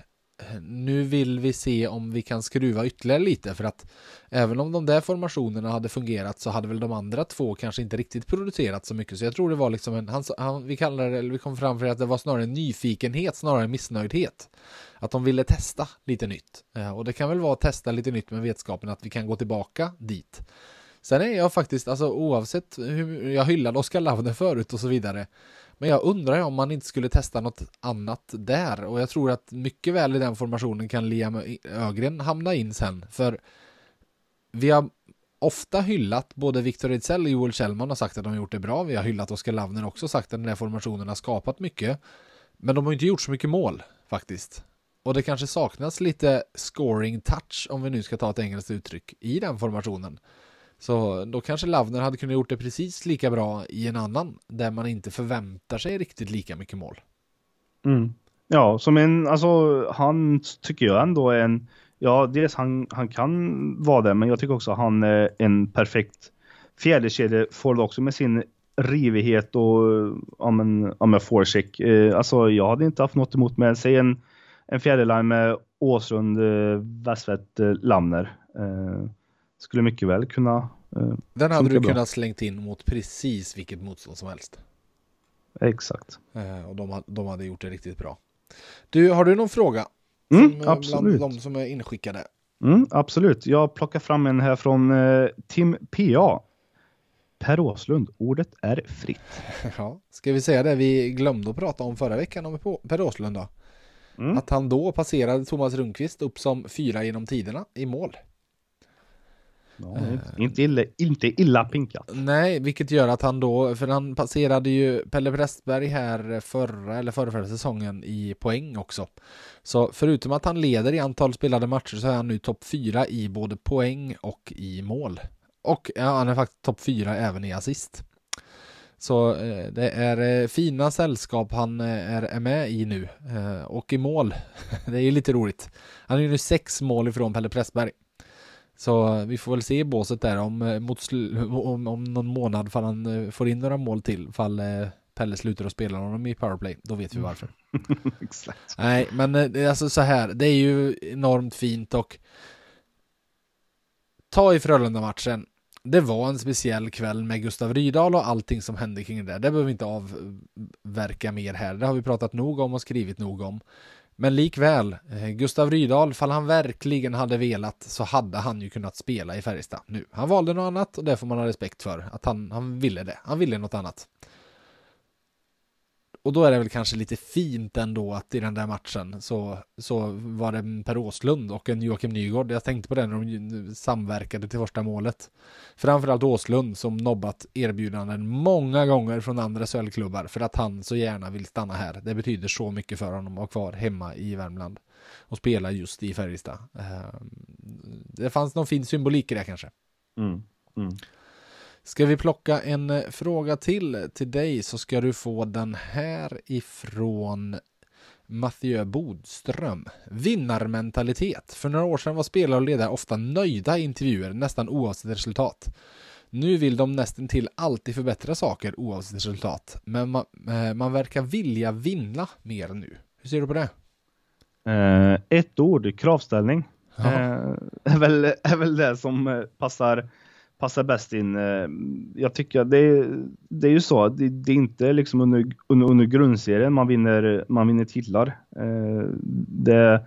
S1: nu vill vi se om vi kan skruva ytterligare lite för att även om de där formationerna hade fungerat så hade väl de andra två kanske inte riktigt producerat så mycket så jag tror det var liksom en, han, han, vi kallar det, eller vi kom fram för att det var snarare en nyfikenhet snarare än missnöjdhet. Att de ville testa lite nytt eh, och det kan väl vara att testa lite nytt med vetskapen att vi kan gå tillbaka dit. Sen är jag faktiskt, alltså oavsett hur jag hyllade Oskar Lavner förut och så vidare men jag undrar om man inte skulle testa något annat där och jag tror att mycket väl i den formationen kan Liam Ögren hamna in sen för vi har ofta hyllat både Victor Ejdsell och Joel Kjellman har sagt att de har gjort det bra. Vi har hyllat Oskar Lavner också sagt att den här formationen har skapat mycket. Men de har inte gjort så mycket mål faktiskt. Och det kanske saknas lite scoring touch om vi nu ska ta ett engelskt uttryck i den formationen. Så då kanske Lavner hade kunnat gjort det precis lika bra i en annan där man inte förväntar sig riktigt lika mycket mål.
S2: Mm. Ja, som en, alltså han tycker jag ändå är en, ja dels han, han kan vara det, men jag tycker också han är en perfekt fjärdekedjeforward också med sin rivighet och ja men, ja men forecheck. Eh, alltså jag hade inte haft något emot med, säg en, en fjärdeline med Åsrund, Westvedt, eh, eh, Lamner. Skulle mycket väl kunna
S1: den hade du kunnat slängt in mot precis vilket motstånd som helst.
S2: Exakt.
S1: Eh, och de, de hade gjort det riktigt bra. Du, har du någon fråga?
S2: Mm, som, absolut.
S1: Bland de som är inskickade.
S2: Mm, absolut. Jag plockar fram en här från eh, Tim PA. Per Åslund, ordet är fritt. <laughs>
S1: Ja, ska vi säga det vi glömde att prata om förra veckan om Per Åslund då? Mm. Att han då passerade Thomas Rundqvist upp som fyra genom tiderna i mål.
S2: Ja, inte, illa, inte illa pinkat.
S1: Nej, vilket gör att han då, för han passerade ju Pelle Prästberg här förra eller förra, förra säsongen i poäng också. Så förutom att han leder i antal spelade matcher så är han nu topp fyra i både poäng och i mål. Och ja, han är faktiskt topp fyra även i assist. Så eh, det är eh, fina sällskap han eh, är, är med i nu. Eh, och i mål, <laughs> det är ju lite roligt. Han är ju nu sex mål ifrån Pelle Pressberg. Så vi får väl se i båset där om, eh, mot om, om någon månad fall han eh, får in några mål till. Fall Pelle slutar att spela honom i powerplay. Då vet vi varför. <laughs>
S2: Exakt.
S1: Nej, men alltså så här. Det är ju enormt fint och ta i Frölunda-matchen det var en speciell kväll med Gustav Rydahl och allting som hände kring det. Det behöver vi inte avverka mer här. Det har vi pratat nog om och skrivit nog om. Men likväl, eh, Gustav Rydahl, fall han verkligen hade velat så hade han ju kunnat spela i Färjestad nu. Han valde något annat och det får man ha respekt för. Att han, han ville det. Han ville något annat. Och då är det väl kanske lite fint ändå att i den där matchen så, så var det en Per Åslund och en Joakim Nygård. Jag tänkte på det när de samverkade till första målet. Framförallt Åslund som nobbat erbjudanden många gånger från andra SHL-klubbar för att han så gärna vill stanna här. Det betyder så mycket för honom att vara kvar hemma i Värmland och spela just i Färjestad. Ehm, det fanns någon fin symbolik i det kanske.
S2: Mm. Mm.
S1: Ska vi plocka en eh, fråga till till dig så ska du få den här ifrån Mathieu Bodström. Vinnarmentalitet. För några år sedan var spelare och ledare ofta nöjda i intervjuer nästan oavsett resultat. Nu vill de nästan till alltid förbättra saker oavsett resultat. Men man, eh, man verkar vilja vinna mer nu. Hur ser du på det?
S2: Eh, ett ord, kravställning. Eh, är, väl, är väl det som passar passar bäst in. Eh, jag tycker det det är ju så, det, det är inte liksom under, under, under, grundserien man vinner, man vinner titlar. Eh, det,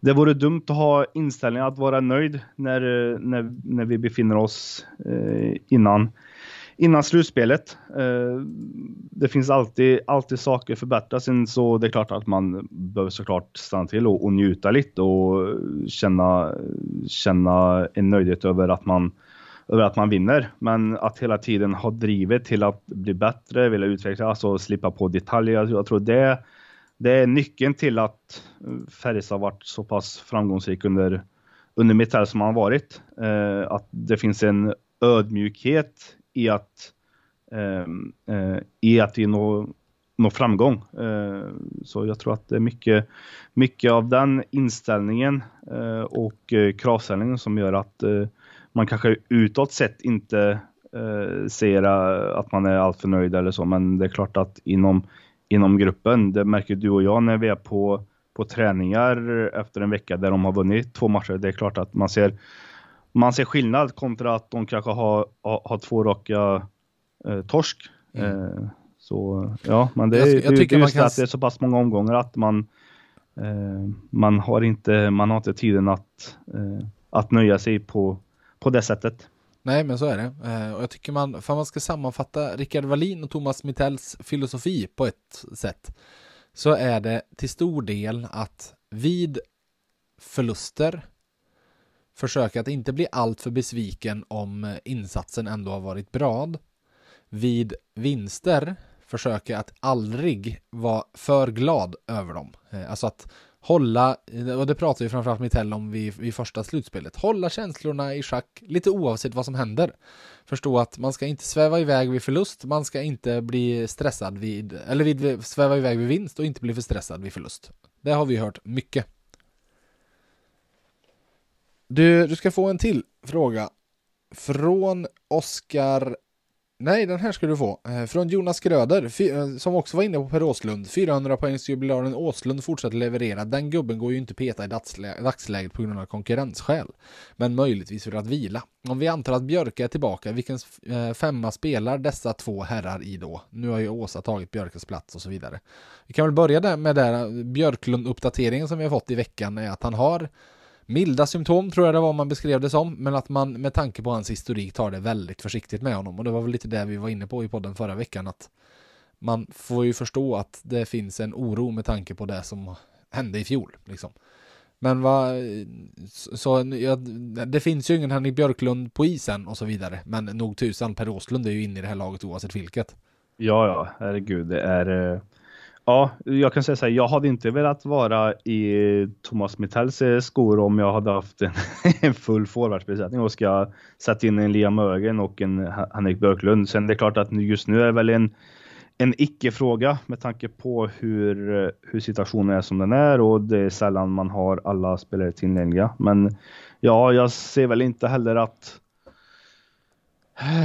S2: det vore dumt att ha inställningen att vara nöjd när, när, när vi befinner oss eh, innan, innan slutspelet. Det finns alltid, alltid saker att förbättra. Sen så det är klart att man behöver såklart stanna till och, och njuta lite och känna, känna en nöjdhet över att man över att man vinner. Men att hela tiden ha drivet till att bli bättre, vilja utveckla, alltså slippa på detaljer. Jag tror det, det är nyckeln till att Färjestad har varit så pass framgångsrik under, under Mitell som han har varit. Eh, att det finns en ödmjukhet i att, eh, eh, i att vi når, nå framgång. Eh, så jag tror att det är mycket, mycket av den inställningen eh, och eh, kravställningen som gör att man kanske utåt sett inte eh, ser eh, att man är alltför nöjd eller så, men det är klart att inom, inom gruppen, det märker du och jag när vi är på, på träningar efter en vecka där de har vunnit två matcher, det är klart att man ser man ser skillnad kontra att de kanske har, har, har två raka eh, torsk. Mm. Eh, så ja, men det, jag, jag det, är just kan... att det är så pass många omgångar att man eh, man har inte, man har inte tiden att, eh, att nöja sig på, på det sättet.
S1: Nej, men så är det. Eh, och jag tycker man, för man ska sammanfatta Rickard Wallin och Thomas Mittells filosofi på ett sätt, så är det till stor del att vid förluster försöka att inte bli alltför besviken om insatsen ändå har varit bra. Vid vinster försöka att aldrig vara för glad över dem. Eh, alltså att hålla, och det pratar ju framförallt Mitell om vid, vid första slutspelet, hålla känslorna i schack lite oavsett vad som händer. Förstå att man ska inte sväva iväg vid förlust, man ska inte bli stressad vid, eller vid, sväva iväg vid vinst och inte bli för stressad vid förlust. Det har vi hört mycket. Du, du ska få en till fråga från Oskar Nej, den här ska du få. Eh, från Jonas Gröder, eh, som också var inne på Per Åslund. 400 poängsjubilaren Åslund fortsätter leverera. Den gubben går ju inte peta i dagsläget på grund av konkurrensskäl. Men möjligtvis för att vila. Om vi antar att Björke är tillbaka, vilken eh, femma spelar dessa två herrar i då? Nu har ju Åsa tagit Björkes plats och så vidare. Vi kan väl börja där med den Björklund-uppdateringen som vi har fått i veckan är att han har milda symptom tror jag det var man beskrev det som, men att man med tanke på hans historik tar det väldigt försiktigt med honom. Och det var väl lite det vi var inne på i podden förra veckan, att man får ju förstå att det finns en oro med tanke på det som hände i fjol. Liksom. Men vad, så, så ja, det finns ju ingen Henrik Björklund på isen och så vidare. Men nog tusan, Per Åslund är ju inne i det här laget oavsett vilket.
S2: Ja, ja, herregud, det är... Eh, Ja, jag kan säga så här, jag hade inte velat vara i Thomas Mittells eh, skor om jag hade haft en, <laughs> en full forwardsbesättning och ska sätta in en Liam Ögen och en Henrik Björklund. Sen det är klart att just nu är det väl en, en icke-fråga med tanke på hur, eh, hur situationen är som den är och det är sällan man har alla spelare tillgängliga. Men ja, jag ser väl inte heller att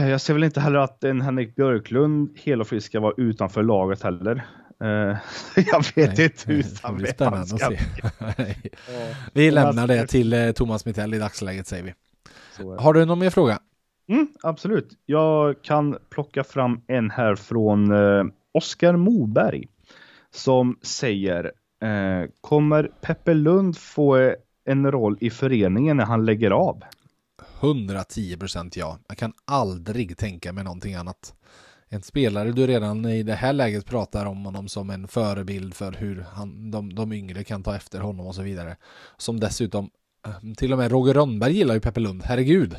S2: jag ser väl inte heller att en Henrik Björklund hel och frisk ska vara utanför laget heller. Eh, <laughs> jag vet
S1: Nej,
S2: inte hur
S1: det ska bli spännande att se. Nej. Vi lämnar det till eh, Thomas Mittell i dagsläget säger vi. Har du någon mer fråga?
S2: Mm, absolut. Jag kan plocka fram en här från eh, Oskar Moberg som säger eh, Kommer Peppe Lund få en roll i föreningen när han lägger av?
S1: 110 procent ja. Jag kan aldrig tänka mig någonting annat. En spelare du redan i det här läget pratar om honom som en förebild för hur han, de, de yngre kan ta efter honom och så vidare. Som dessutom, eh, till och med Roger Rönnberg gillar ju Peppe Lund, herregud.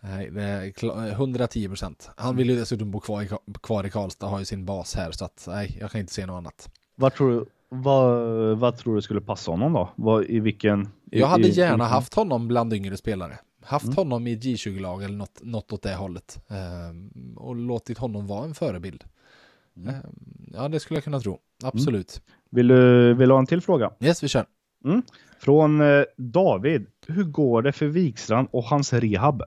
S1: Nej, det är kla- 110 procent. Han vill ju dessutom bo kvar i, kvar i Karlstad, har ju sin bas här, så att nej, jag kan inte se något annat.
S2: Vad tror du, vad, vad tror du skulle passa honom då? Vad, I vilken?
S1: Jag hade
S2: i,
S1: gärna
S2: vilken-
S1: haft honom bland yngre spelare. Haft
S2: Mm.
S1: honom i ett J20-lag eller något, något åt det hållet. Ehm, och låtit honom vara en förebild.
S2: Mm.
S1: Ehm, ja, det skulle jag kunna tro. Absolut.
S2: Vill du, vill du ha en till fråga?
S1: Yes, vi kör.
S2: Från eh, David. Hur går det för Wikstrand och hans rehab?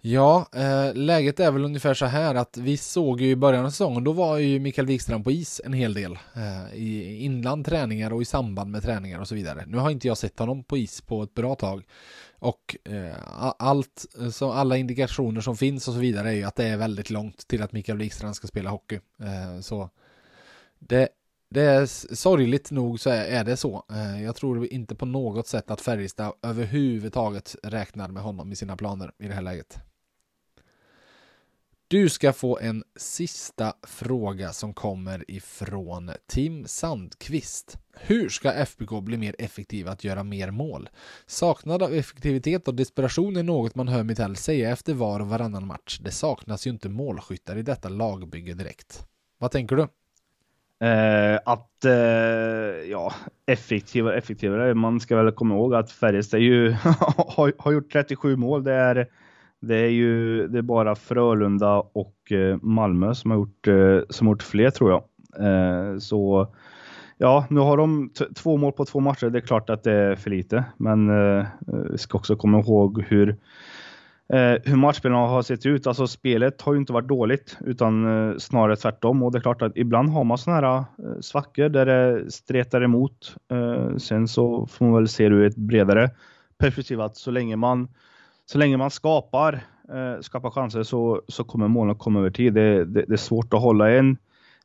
S1: Ja, eh, läget är väl ungefär så här att vi såg ju i början av säsongen, då var ju Mikael Wikström på is en hel del. Eh, I inland träningar och i samband med träningar och så vidare. Nu har inte jag sett honom på is på ett bra tag. Och eh, allt, eh, så alla indikationer som finns och så vidare är ju att det är väldigt långt till att Mikael Wikstrand ska spela hockey. Eh, så det, det är sorgligt nog så är, är det så. Eh, jag tror inte på något sätt att Färjestad överhuvudtaget räknar med honom i sina planer i det här läget. Du ska få en sista fråga som kommer ifrån Tim Sandqvist. Hur ska FBK bli mer effektiva att göra mer mål? Saknad av effektivitet och desperation är något man hör Mitell säga efter var och varannan match. Det saknas ju inte målskyttar i detta lagbygge direkt. Vad tänker du?
S2: Eh, att, eh, ja, effektivare, effektivare. Man ska väl komma ihåg att Färjestad ju, <laughs> har, har gjort 37 mål. Det är, det är ju det är bara Frölunda och eh, Malmö som har gjort, eh, som har gjort fler tror jag. Eh, så ja, nu har de två mål på två matcher. Det är klart att det är för lite, men vi ska också komma ihåg hur hur matchspelarna har sett ut. Alltså spelet har ju inte varit dåligt utan snarare tvärtom. Och det är klart att ibland har man sådana här eh, svackor där det stretar emot. Sen så får man väl se det ur ett bredare perspektiv att så länge man, så länge man skapar, eh, skapar chanser så, så kommer målen komma över tid. Det, det, det är svårt att hålla en,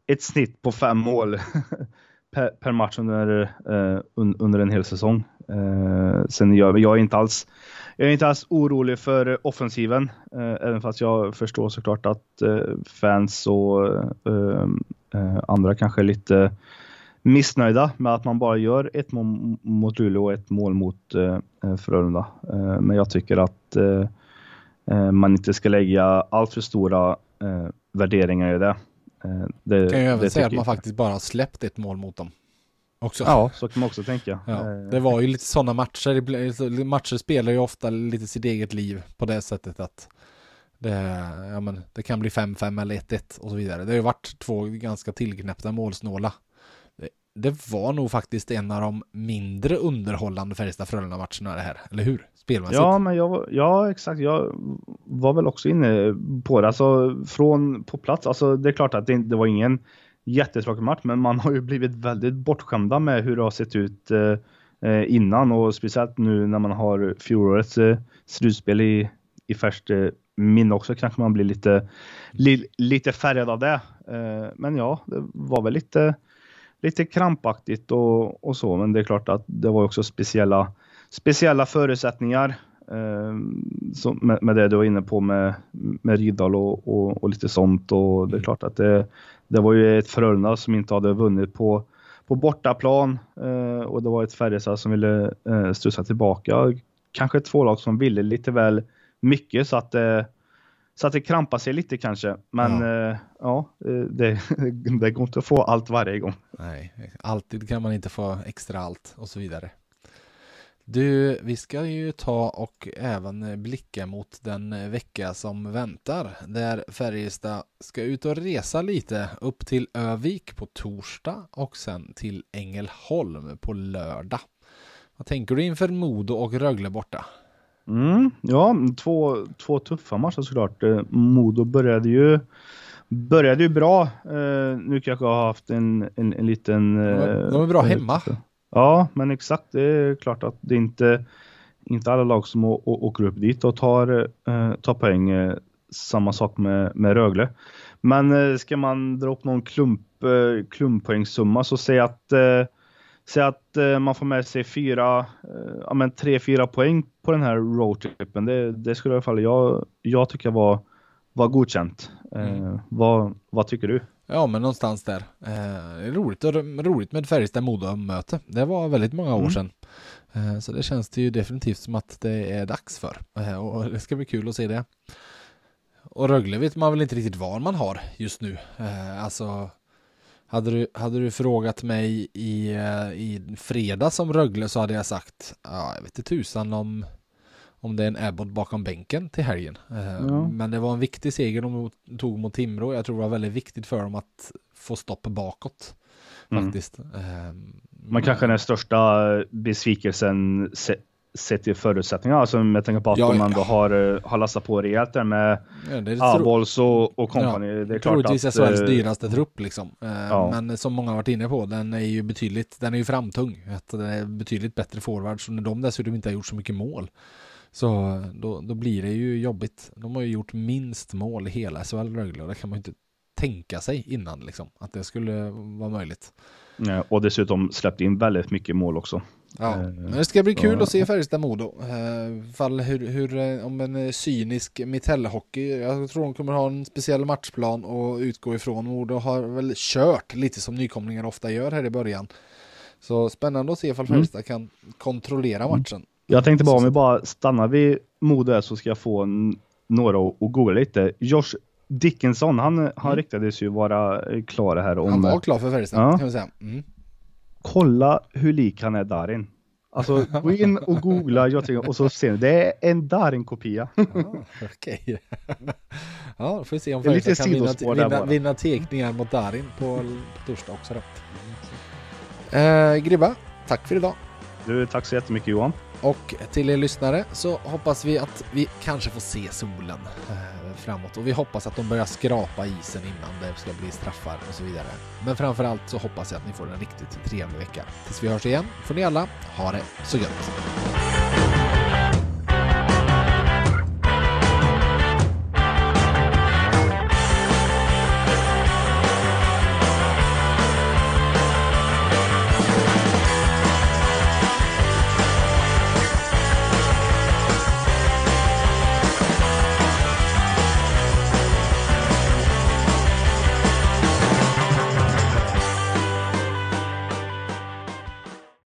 S2: ett snitt på fem mål <laughs> per, per match under, eh, un, under en hel säsong. Eh, sen jag, jag är inte alls jag är inte alls orolig för offensiven, eh, även fast jag förstår såklart att eh, fans och eh, eh, andra kanske är lite missnöjda med att man bara gör ett mål mot Luleå och ett mål mot eh, eh, Frölunda. Eh, men jag tycker att eh, eh, man inte ska lägga allt för stora eh, värderingar i det. Det
S1: Kan ju även säga att man
S2: jag.
S1: faktiskt bara har släppt ett mål mot dem. Också.
S2: Ja, så kan man också tänka. <laughs>
S1: Ja, det var ju lite sådana matcher. Matcher spelar ju ofta lite sitt eget liv på det sättet att det, ja, men, det kan bli 5-5 eller 1-1 och så vidare. Det har ju varit två ganska tillknäppta målsnåla. Det, var nog faktiskt en av de mindre underhållande Färjestad-Frölunda-matcherna det här, eller hur? Spelmässigt.
S2: Ja, men jag, ja, exakt. Jag var väl också inne på det. Alltså från på plats. Alltså, det är klart att det, det var ingen jättetråkig match, men man har ju blivit väldigt bortskämda med hur det har sett ut eh, eh, innan och speciellt nu när man har fjolårets eh, slutspel i, i färskt eh, minne också kanske man blir lite, li, lite färgad av det. Eh, men ja, det var väl lite, lite krampaktigt och, och så, men det är klart att det var också speciella speciella förutsättningar. Eh, med, med det du var inne på med, med Rydahl och, och, och lite sånt. Och det är klart att det, det var ju ett Frölunda som inte hade vunnit på, på bortaplan eh, och det var ett Färjestad som ville eh, studsa tillbaka. Kanske två lag som ville lite väl mycket så att, eh, så att det krampade sig lite kanske. Men ja, eh, ja eh, det, <laughs> det går inte att få allt varje gång.
S1: Nej, alltid kan man inte få extra allt och så vidare. Du, vi ska ju ta och även blicka mot den vecka som väntar där Färjestad ska ut och resa lite upp till Övik på torsdag och sen till Ängelholm på lördag. Vad tänker du inför Modo och Rögle borta?
S2: Mm, ja, två, två tuffa matcher såklart. Eh, Modo började ju började ju bra. Uh, nu kanske jag har haft en, en, en liten...
S1: Uh, de är bra hemma.
S2: Ja, men exakt. Det är klart att det inte, inte alla lag som åker upp dit och tar, uh, tar poäng. Samma sak med, med Rögle. Men ska man dra upp någon klump, klumppoängssumma så säg att Säg att eh, man får med sig fyra, eh, ja men tre, fyra poäng på den här roadtrippen. Det, det skulle i alla fall jag, jag tycka var, var godkänt. Eh, mm. vad, vad tycker du?
S1: Ja, men någonstans där. Eh, roligt, roligt med Färjestad-Modo-möte. Det var väldigt många år mm. sedan. Eh, så det känns det ju definitivt som att det är dags för. Eh, och det ska bli kul att se det. Och Rögle vet man väl inte riktigt vad man har just nu. Eh, alltså hade du, hade du frågat mig i, eh, i fredags om Rögle så hade jag sagt, ja, jag vet inte tusan om, om det är en Abbott bakom bänken till helgen. Eh, ja. Men det var en viktig seger de tog mot Timrå. Jag tror det var väldigt viktigt för dem att få stopp bakåt. Mm. Faktiskt. Mm.
S2: Man kanske den största besvikelsen sett till förutsättningarna, alltså med tanke på att ja, de ändå ja. har, eh, har lastat på rejält där med ja, Abols och, och company. Ja,
S1: det är klart troligtvis att, SHLs äh, dyraste trupp liksom. Ja. Men som många har varit inne på, den är ju betydligt, den är ju framtung. Att den är betydligt bättre forward, så när de dessutom inte har gjort så mycket mål så då, då blir det ju jobbigt. De har ju gjort minst mål i hela SHL Rögle och det kan man ju inte tänka sig innan liksom, att det skulle vara möjligt.
S2: Och dessutom släppt in väldigt mycket mål också.
S1: Ja, eh, men det ska bli kul att se Färjestad-Modo. Eh, fall hur, hur, eh, om en cynisk Mitell-hockey. Jag tror de kommer ha en speciell matchplan och utgå ifrån. Modo har väl kört lite som nykomlingar ofta gör här i början. Så spännande att se ifall mm. Färjestad mm. kan kontrollera matchen.
S2: Jag tänkte bara om vi bara stannar vid Modo så ska jag få några att googla lite. Josh Dickinson, han, han mm. riktades ju vara klar här om...
S1: Han var klar för Färjestad, ja. kan vi säga. Mm
S2: kolla hur lik han är Darin. Alltså gå in och googla och så ser ni, det är en Darin-kopia.
S1: Ah, Okej. Okay. <laughs> ja, då får vi se om Färjestad kan vinna, vinna, vinna teckningar mot Darin på torsdag också då. Eh, Gribba, tack för idag.
S2: Du, tack så jättemycket Johan.
S1: Och till er lyssnare så hoppas vi att vi kanske får se solen. Framåt och vi hoppas att de börjar skrapa isen innan det ska bli straffar och så vidare. Men framförallt så hoppas jag att ni får en riktigt trevlig vecka. Tills vi hörs igen får ni alla ha det så gött!